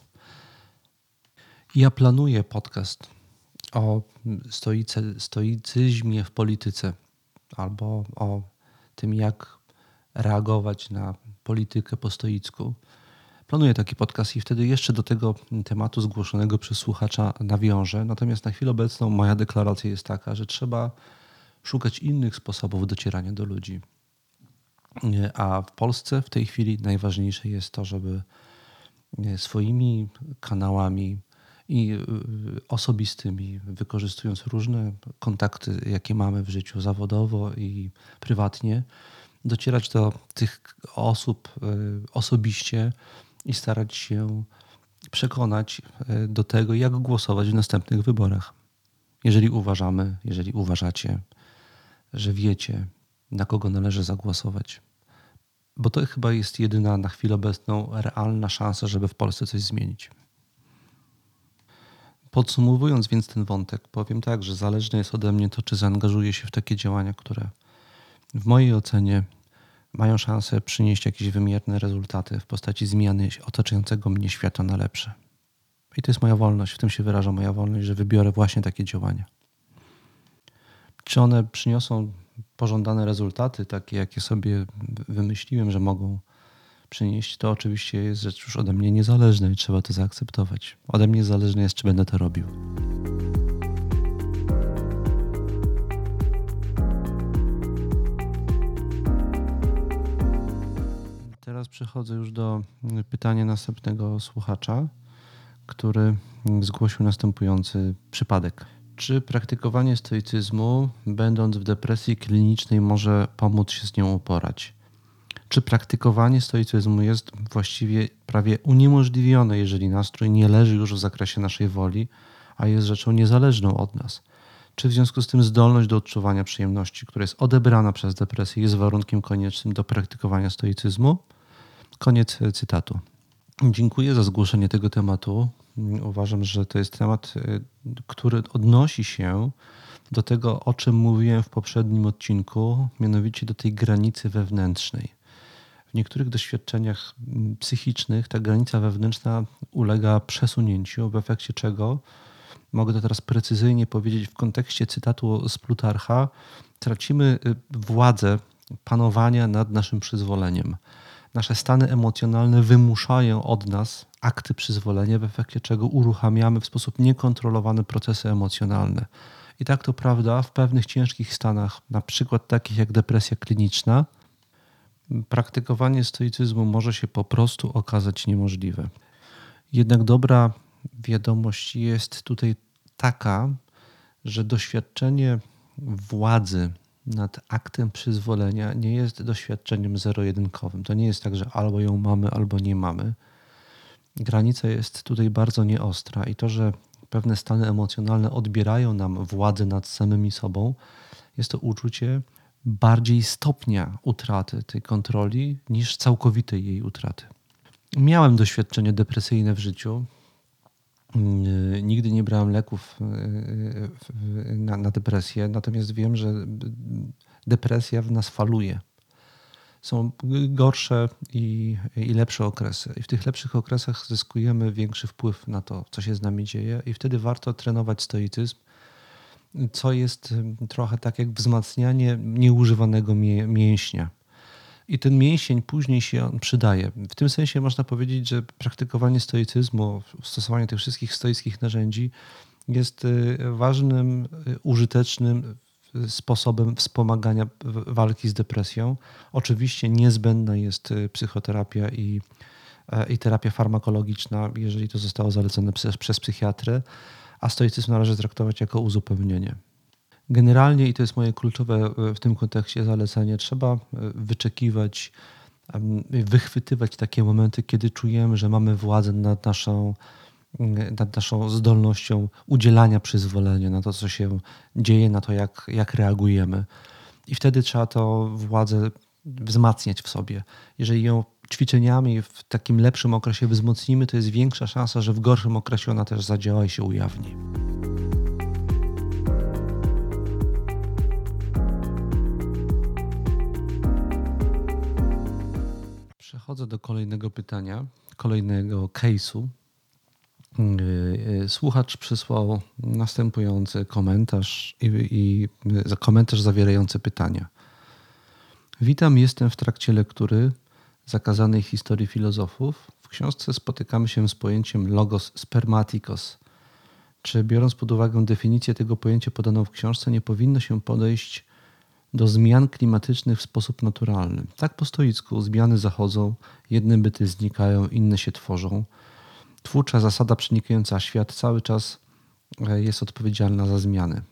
Ja planuję podcast o stoicyzmie w polityce albo o tym, jak reagować na politykę po stoicku. Planuję taki podcast i wtedy jeszcze do tego tematu zgłoszonego przez słuchacza nawiążę. Natomiast na chwilę obecną moja deklaracja jest taka, że trzeba szukać innych sposobów docierania do ludzi. A w Polsce w tej chwili najważniejsze jest to, żeby swoimi kanałami i y, osobistymi, wykorzystując różne kontakty, jakie mamy w życiu zawodowo i prywatnie, docierać do tych osób y, osobiście i starać się przekonać y, do tego, jak głosować w następnych wyborach. Jeżeli uważamy, jeżeli uważacie, że wiecie, na kogo należy zagłosować. Bo to chyba jest jedyna na chwilę obecną realna szansa, żeby w Polsce coś zmienić. Podsumowując więc ten wątek, powiem tak, że zależne jest ode mnie to, czy zaangażuję się w takie działania, które w mojej ocenie mają szansę przynieść jakieś wymierne rezultaty w postaci zmiany otaczającego mnie świata na lepsze. I to jest moja wolność, w tym się wyraża moja wolność, że wybiorę właśnie takie działania. Czy one przyniosą pożądane rezultaty, takie jakie sobie wymyśliłem, że mogą przynieść, to oczywiście jest rzecz już ode mnie niezależna i trzeba to zaakceptować. Ode mnie zależne jest, czy będę to robił. Teraz przechodzę już do pytania następnego słuchacza, który zgłosił następujący przypadek. Czy praktykowanie stoicyzmu, będąc w depresji klinicznej, może pomóc się z nią uporać? Czy praktykowanie stoicyzmu jest właściwie prawie uniemożliwione, jeżeli nastrój nie leży już w zakresie naszej woli, a jest rzeczą niezależną od nas? Czy w związku z tym zdolność do odczuwania przyjemności, która jest odebrana przez depresję, jest warunkiem koniecznym do praktykowania stoicyzmu? Koniec cytatu. Dziękuję za zgłoszenie tego tematu. Uważam, że to jest temat, y, który odnosi się do tego, o czym mówiłem w poprzednim odcinku, mianowicie do tej granicy wewnętrznej. W niektórych doświadczeniach psychicznych ta granica wewnętrzna ulega przesunięciu, w efekcie czego, mogę to teraz precyzyjnie powiedzieć w kontekście cytatu z Plutarcha, tracimy y, władzę panowania nad naszym przyzwoleniem nasze stany emocjonalne wymuszają od nas akty przyzwolenia, w efekcie czego uruchamiamy w sposób niekontrolowany procesy emocjonalne. I tak to prawda, w pewnych ciężkich stanach, na przykład takich jak depresja kliniczna, praktykowanie stoicyzmu może się po prostu okazać niemożliwe. Jednak dobra wiadomość jest tutaj taka, że doświadczenie władzy nad aktem przyzwolenia nie jest doświadczeniem zero-jedynkowym. To nie jest tak, że albo ją mamy, albo nie mamy. Granica jest tutaj bardzo nieostra i to, że pewne stany emocjonalne odbierają nam władzę nad samymi sobą, jest to uczucie bardziej stopnia utraty tej kontroli niż całkowitej jej utraty. Miałem doświadczenie depresyjne w życiu. Nigdy nie brałem leków e, e, na, na, depresję, natomiast wiem, że depresja w nas faluje. Są gorsze i, i lepsze okresy. I w tych lepszych okresach zyskujemy większy wpływ na to, co się z nami dzieje, i wtedy warto trenować stoicyzm, co jest trochę tak jak wzmacnianie nieużywanego mięśnia i ten mięsień później się przydaje. W tym sensie można powiedzieć, że praktykowanie stoicyzmu, stosowanie tych wszystkich stoickich narzędzi jest y, ważnym, y, użytecznym y, sposobem wspomagania walki z depresją. Oczywiście niezbędna jest psychoterapia i, e, i terapia farmakologiczna, jeżeli to zostało zalecone przez, przez psychiatrę, a stoicyzm należy traktować jako uzupełnienie. Generalnie, i to jest moje kluczowe e, w tym kontekście zalecenie, trzeba e, wyczekiwać, wychwytywać takie momenty, kiedy czujemy, że mamy władzę nad naszą, nad naszą zdolnością udzielania przyzwolenia na to, co się dzieje, na to, jak, jak reagujemy. I wtedy trzeba to władzę wzmacniać w sobie. Jeżeli ją ćwiczeniami w takim lepszym okresie wzmocnimy, to jest większa szansa, że w gorszym okresie ona też zadziała i się ujawni. Przechodzę do kolejnego pytania, kolejnego case'u. Y, y, słuchacz przysłał następujący komentarz i, i komentarz zawierający pytania. Witam, jestem w trakcie lektury zakazanej historii filozofów. W książce spotykamy się z pojęciem logos spermatikos. Czy biorąc pod uwagę definicję tego pojęcia podaną w książce, nie powinno się podejść do zmian klimatycznych w sposób naturalny. Tak po stoicku zmiany zachodzą, jedne byty znikają, inne się tworzą. Twórcza zasada przenikająca świat cały czas e, jest odpowiedzialna za zmiany.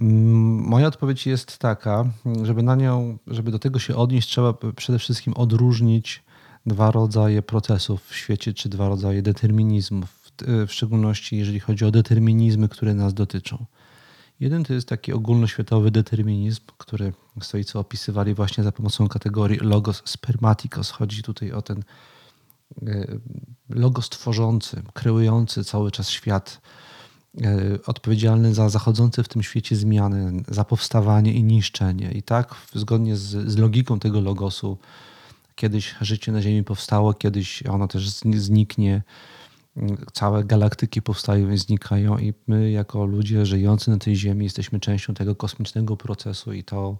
Mm, moja odpowiedź jest taka, żeby na nią, żeby do tego się odnieść, trzeba przede wszystkim odróżnić dwa rodzaje procesów w świecie, czy dwa rodzaje determinizmów, w szczególności jeżeli chodzi o determinizmy, które nas dotyczą. Jeden to jest taki ogólnoświatowy determinizm, który stoicy opisywali właśnie za pomocą kategorii logos spermatikos. Chodzi tutaj o ten e, logos tworzący, kreujący cały czas świat, e, odpowiedzialny za zachodzące w tym świecie zmiany, za powstawanie i niszczenie. I tak, zgodnie z, z logiką tego logosu, kiedyś życie na Ziemi powstało, kiedyś ono też zniknie całe galaktyki powstają i znikają, i my, jako ludzie żyjący na tej Ziemi, jesteśmy częścią tego kosmicznego procesu, i to,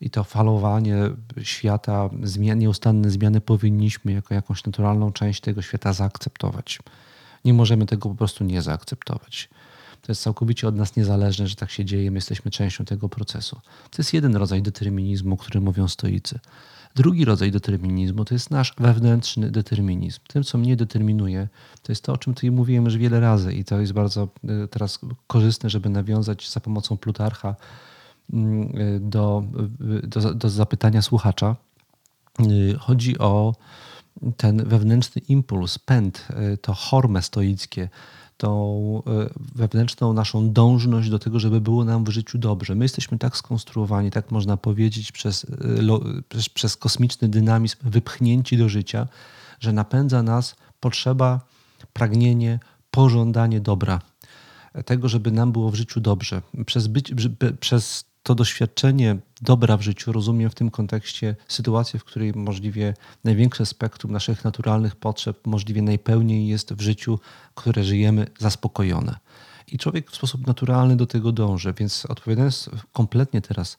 i to falowanie świata, zmian, nieustanne zmiany powinniśmy jako jakąś naturalną część tego świata zaakceptować. Nie możemy tego po prostu nie zaakceptować. To jest całkowicie od nas niezależne, że tak się dzieje, my jesteśmy częścią tego procesu. To jest jeden rodzaj determinizmu, o którym mówią stoicy. Drugi rodzaj determinizmu to jest nasz wewnętrzny determinizm. Tym, co mnie determinuje, to jest to, o czym tutaj mówiłem już wiele razy i to jest bardzo e, teraz korzystne, żeby nawiązać za pomocą Plutarcha mm, e, do, do, do zapytania słuchacza. E, chodzi o ten wewnętrzny impuls, pęd, to horme stoickie, tą e, wewnętrzną naszą dążność do tego, żeby było nam w życiu dobrze. My jesteśmy tak skonstruowani, tak można powiedzieć, przez, e, przez, przez kosmiczny dynamizm wypchnięci do życia, że napędza nas potrzeba, pragnienie, pożądanie dobra. Tego, żeby nam było w życiu dobrze. Przez, być, przez to doświadczenie dobra w życiu rozumiem w tym kontekście sytuację, w której możliwie największe spektrum naszych naturalnych potrzeb możliwie najpełniej jest w życiu, które żyjemy, zaspokojone. I człowiek w sposób naturalny do tego dąży, więc odpowiadając kompletnie teraz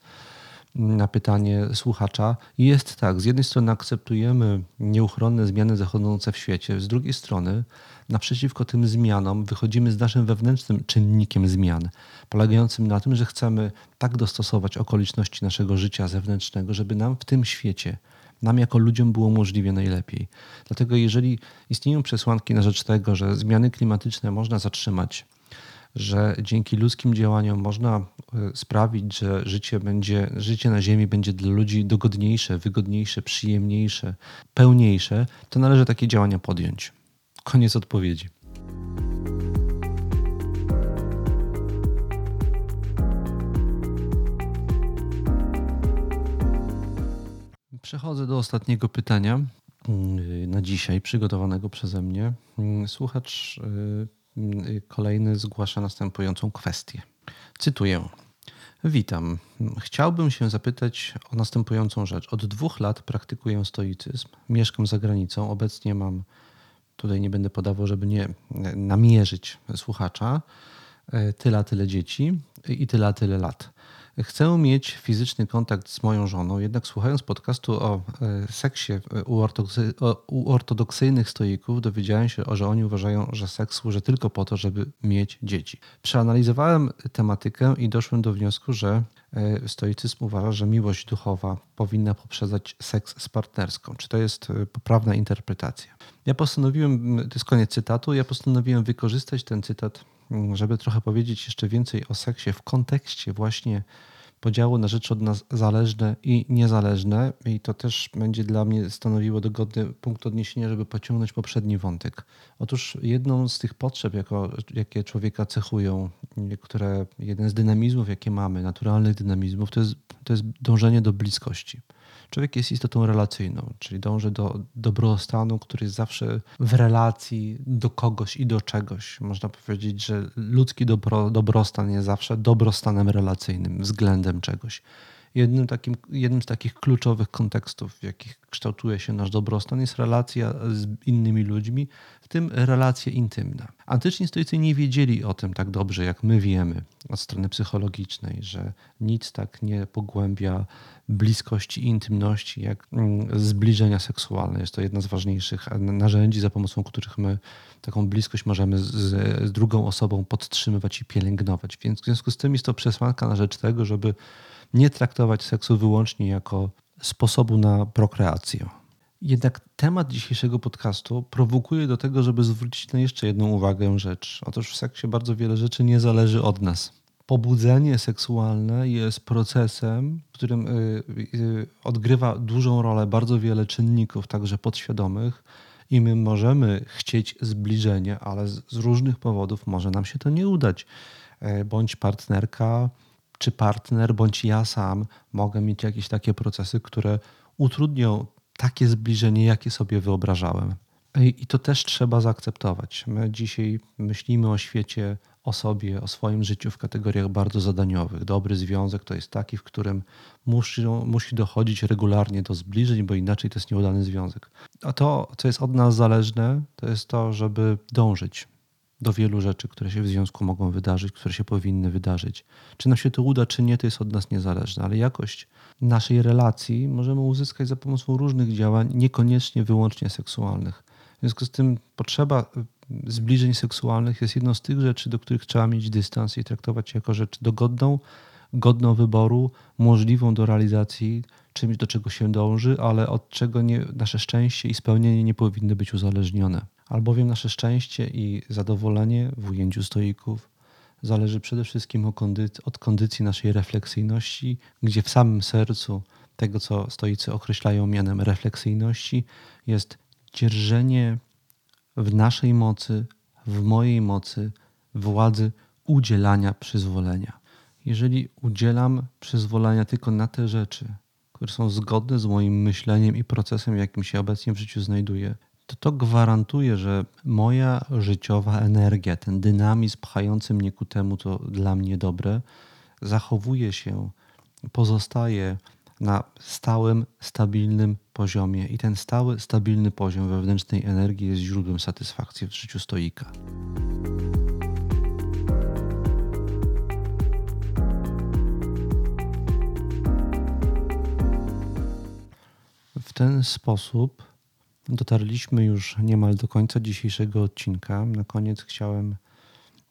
na pytanie słuchacza, jest tak, z jednej strony akceptujemy nieuchronne zmiany zachodzące w świecie, z drugiej strony naprzeciwko tym zmianom wychodzimy z naszym wewnętrznym czynnikiem zmian, polegającym na tym, że chcemy tak dostosować okoliczności naszego życia zewnętrznego, żeby nam w tym świecie, nam jako ludziom było możliwie najlepiej. Dlatego jeżeli istnieją przesłanki na rzecz tego, że zmiany klimatyczne można zatrzymać, że dzięki ludzkim działaniom można e, sprawić, że życie, będzie, życie na Ziemi będzie dla ludzi dogodniejsze, wygodniejsze, przyjemniejsze, pełniejsze, to należy takie działania podjąć. Koniec odpowiedzi. Przechodzę do ostatniego pytania mm, na dzisiaj, przygotowanego przeze mnie. Mm, słuchacz y, kolejny zgłasza następującą kwestię. Cytuję. Witam. Chciałbym się zapytać o następującą rzecz. Od dwóch lat praktykuję stoicyzm. Mieszkam za granicą. Obecnie mam tutaj nie będę podawał, żeby nie namierzyć słuchacza, e, tyle a tyle dzieci i tyle a tyle lat. Chcę mieć fizyczny kontakt z moją żoną, jednak słuchając podcastu o e, seksie u, ortodoksyjnych stoików, dowiedziałem się, że oni uważają, że seks służy tylko po to, żeby mieć dzieci. Przeanalizowałem tematykę i doszłem do wniosku, że e, stoicyzm uważa, że miłość duchowa powinna poprzedzać seks z partnerską. Czy to jest e, poprawna interpretacja? Ja postanowiłem, to jest koniec cytatu, ja postanowiłem wykorzystać ten cytat żeby trochę powiedzieć jeszcze więcej o seksie w kontekście właśnie podziału na rzeczy od nas zależne i niezależne. I to też będzie dla mnie stanowiło dogodny punkt odniesienia, żeby pociągnąć poprzedni wątek. Otóż jedną z tych potrzeb, jako, jakie człowieka cechują, które jeden z dynamizmów, jakie mamy, naturalnych dynamizmów, to jest, to jest dążenie do bliskości. Człowiek jest istotą relacyjną, czyli dąży do dobrostanu, który jest zawsze w relacji do kogoś i do czegoś. Można powiedzieć, że ludzki dobro, dobrostan jest zawsze dobrostanem relacyjnym względem czegoś. Jednym, takim, jednym z takich kluczowych kontekstów, w jakich kształtuje się nasz dobrostan, jest relacja z innymi ludźmi, w tym relacja intymna. Antyczni stoicy nie wiedzieli o tym tak dobrze, jak my wiemy od strony psychologicznej, że nic tak nie pogłębia bliskości i intymności, jak mm, zbliżenia seksualne. Jest to jedna z ważniejszych narzędzi, za pomocą których my taką bliskość możemy z, z drugą osobą podtrzymywać i pielęgnować. Więc w związku z tym jest to przesłanka na rzecz tego, żeby nie traktować seksu wyłącznie jako sposobu na prokreację. Jednak temat dzisiejszego podcastu prowokuje do tego, żeby zwrócić na jeszcze jedną uwagę rzecz. Otóż w seksie bardzo wiele rzeczy nie zależy od nas. Pobudzenie seksualne jest procesem, w którym y, y, odgrywa dużą rolę bardzo wiele czynników, także podświadomych, i my możemy chcieć zbliżenia, ale z różnych powodów może nam się to nie udać. E, bądź partnerka, czy partner, bądź ja sam mogę mieć jakieś takie procesy, które utrudnią takie zbliżenie, jakie sobie wyobrażałem. I to też trzeba zaakceptować. My dzisiaj myślimy o świecie, o sobie, o swoim życiu w kategoriach bardzo zadaniowych. Dobry związek to jest taki, w którym musi, musi dochodzić regularnie do zbliżeń, bo inaczej to jest nieudany związek. A to, co jest od nas zależne, to jest to, żeby dążyć do wielu rzeczy, które się w związku mogą wydarzyć, które się powinny wydarzyć. Czy nam się to uda, czy nie, to jest od nas niezależne, ale jakość naszej relacji możemy uzyskać za pomocą różnych działań, niekoniecznie wyłącznie seksualnych. W związku z tym potrzeba y, zbliżeń seksualnych jest jedną z tych rzeczy, do których trzeba mieć dystans i traktować jako rzecz dogodną, godną wyboru, możliwą do realizacji, czymś do czego się dąży, ale od czego nie, nasze szczęście i spełnienie nie powinny być uzależnione. Albowiem nasze szczęście i zadowolenie w ujęciu stoików zależy przede wszystkim od kondycji naszej refleksyjności, gdzie w samym sercu tego, co stoicy określają mianem refleksyjności, jest dzierżenie w naszej mocy, w mojej mocy, władzy udzielania przyzwolenia. Jeżeli udzielam przyzwolenia tylko na te rzeczy, które są zgodne z moim myśleniem i procesem, w jakim się obecnie w życiu znajduję, to to gwarantuje, że moja życiowa energia, ten dynamizm pchający mnie ku temu, co dla mnie dobre, zachowuje się, pozostaje na stałym, stabilnym poziomie. I ten stały, stabilny poziom wewnętrznej energii jest źródłem satysfakcji w życiu stoika. W ten sposób dotarliśmy już niemal do końca dzisiejszego odcinka. Na koniec chciałem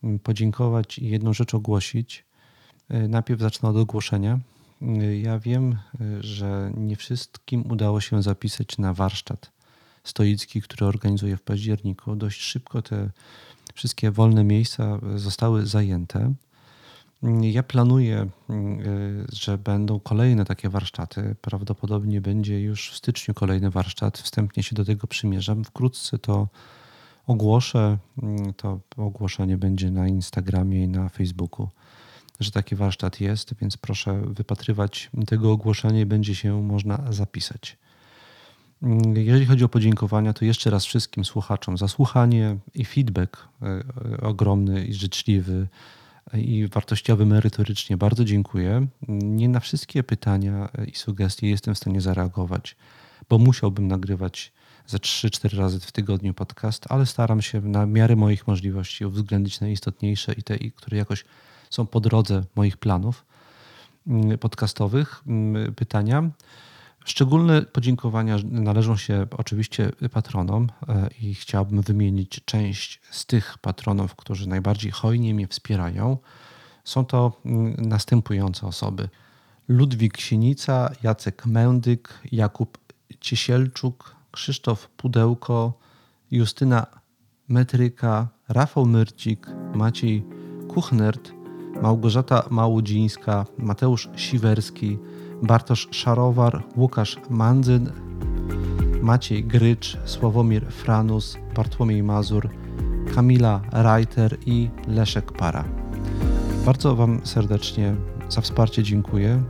mm, podziękować i jedną rzecz ogłosić. E, najpierw zacznę od ogłoszenia. E, ja wiem, e, że nie wszystkim udało się zapisać na warsztat stoicki, który organizuję w październiku. Dość szybko te wszystkie wolne miejsca zostały zajęte. Ja planuję, mm, y, że będą kolejne takie warsztaty. Prawdopodobnie będzie już w styczniu kolejny warsztat. Wstępnie się do tego przymierzam. Wkrótce to ogłoszę. Mm, to ogłoszenie będzie na Instagramie i na Facebooku, że taki warsztat jest, więc proszę wypatrywać tego ogłoszenia i będzie się można zapisać. Mm, jeżeli chodzi o podziękowania, to jeszcze raz wszystkim słuchaczom za słuchanie i feedback y, y, ogromny i życzliwy i wartościowy merytorycznie. Bardzo dziękuję. Nie na wszystkie pytania i sugestie jestem w stanie zareagować, bo musiałbym nagrywać ze 3-4 razy w tygodniu podcast, ale staram się na miarę moich możliwości uwzględnić najistotniejsze i te, które jakoś są po drodze moich planów mm, podcastowych mm, pytania. Szczególne podziękowania należą się oczywiście patronom e, i chciałbym wymienić część z tych patronów, którzy najbardziej hojnie mnie wspierają. Są to mm, następujące osoby: Ludwik Sienica, Jacek Mędyk, Jakub Ciesielczuk, Krzysztof Pudełko, Justyna Metryka, Rafał Myrcik, Maciej Kuchnert, Małgorzata Małudzińska, Mateusz Siwerski, Bartosz Szarowar, Łukasz Mandzyn, Maciej Grycz, Sławomir Franus, Bartłomiej Mazur, Kamila Reiter i Leszek Para. Bardzo Wam serdecznie za wsparcie dziękuję.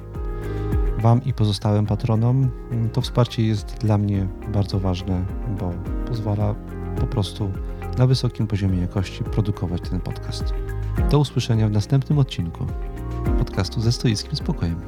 Wam i pozostałym patronom. To wsparcie jest dla mnie bardzo ważne, bo pozwala po prostu na wysokim poziomie jakości produkować ten podcast. Do usłyszenia w następnym odcinku podcastu ze stoickim spokojem.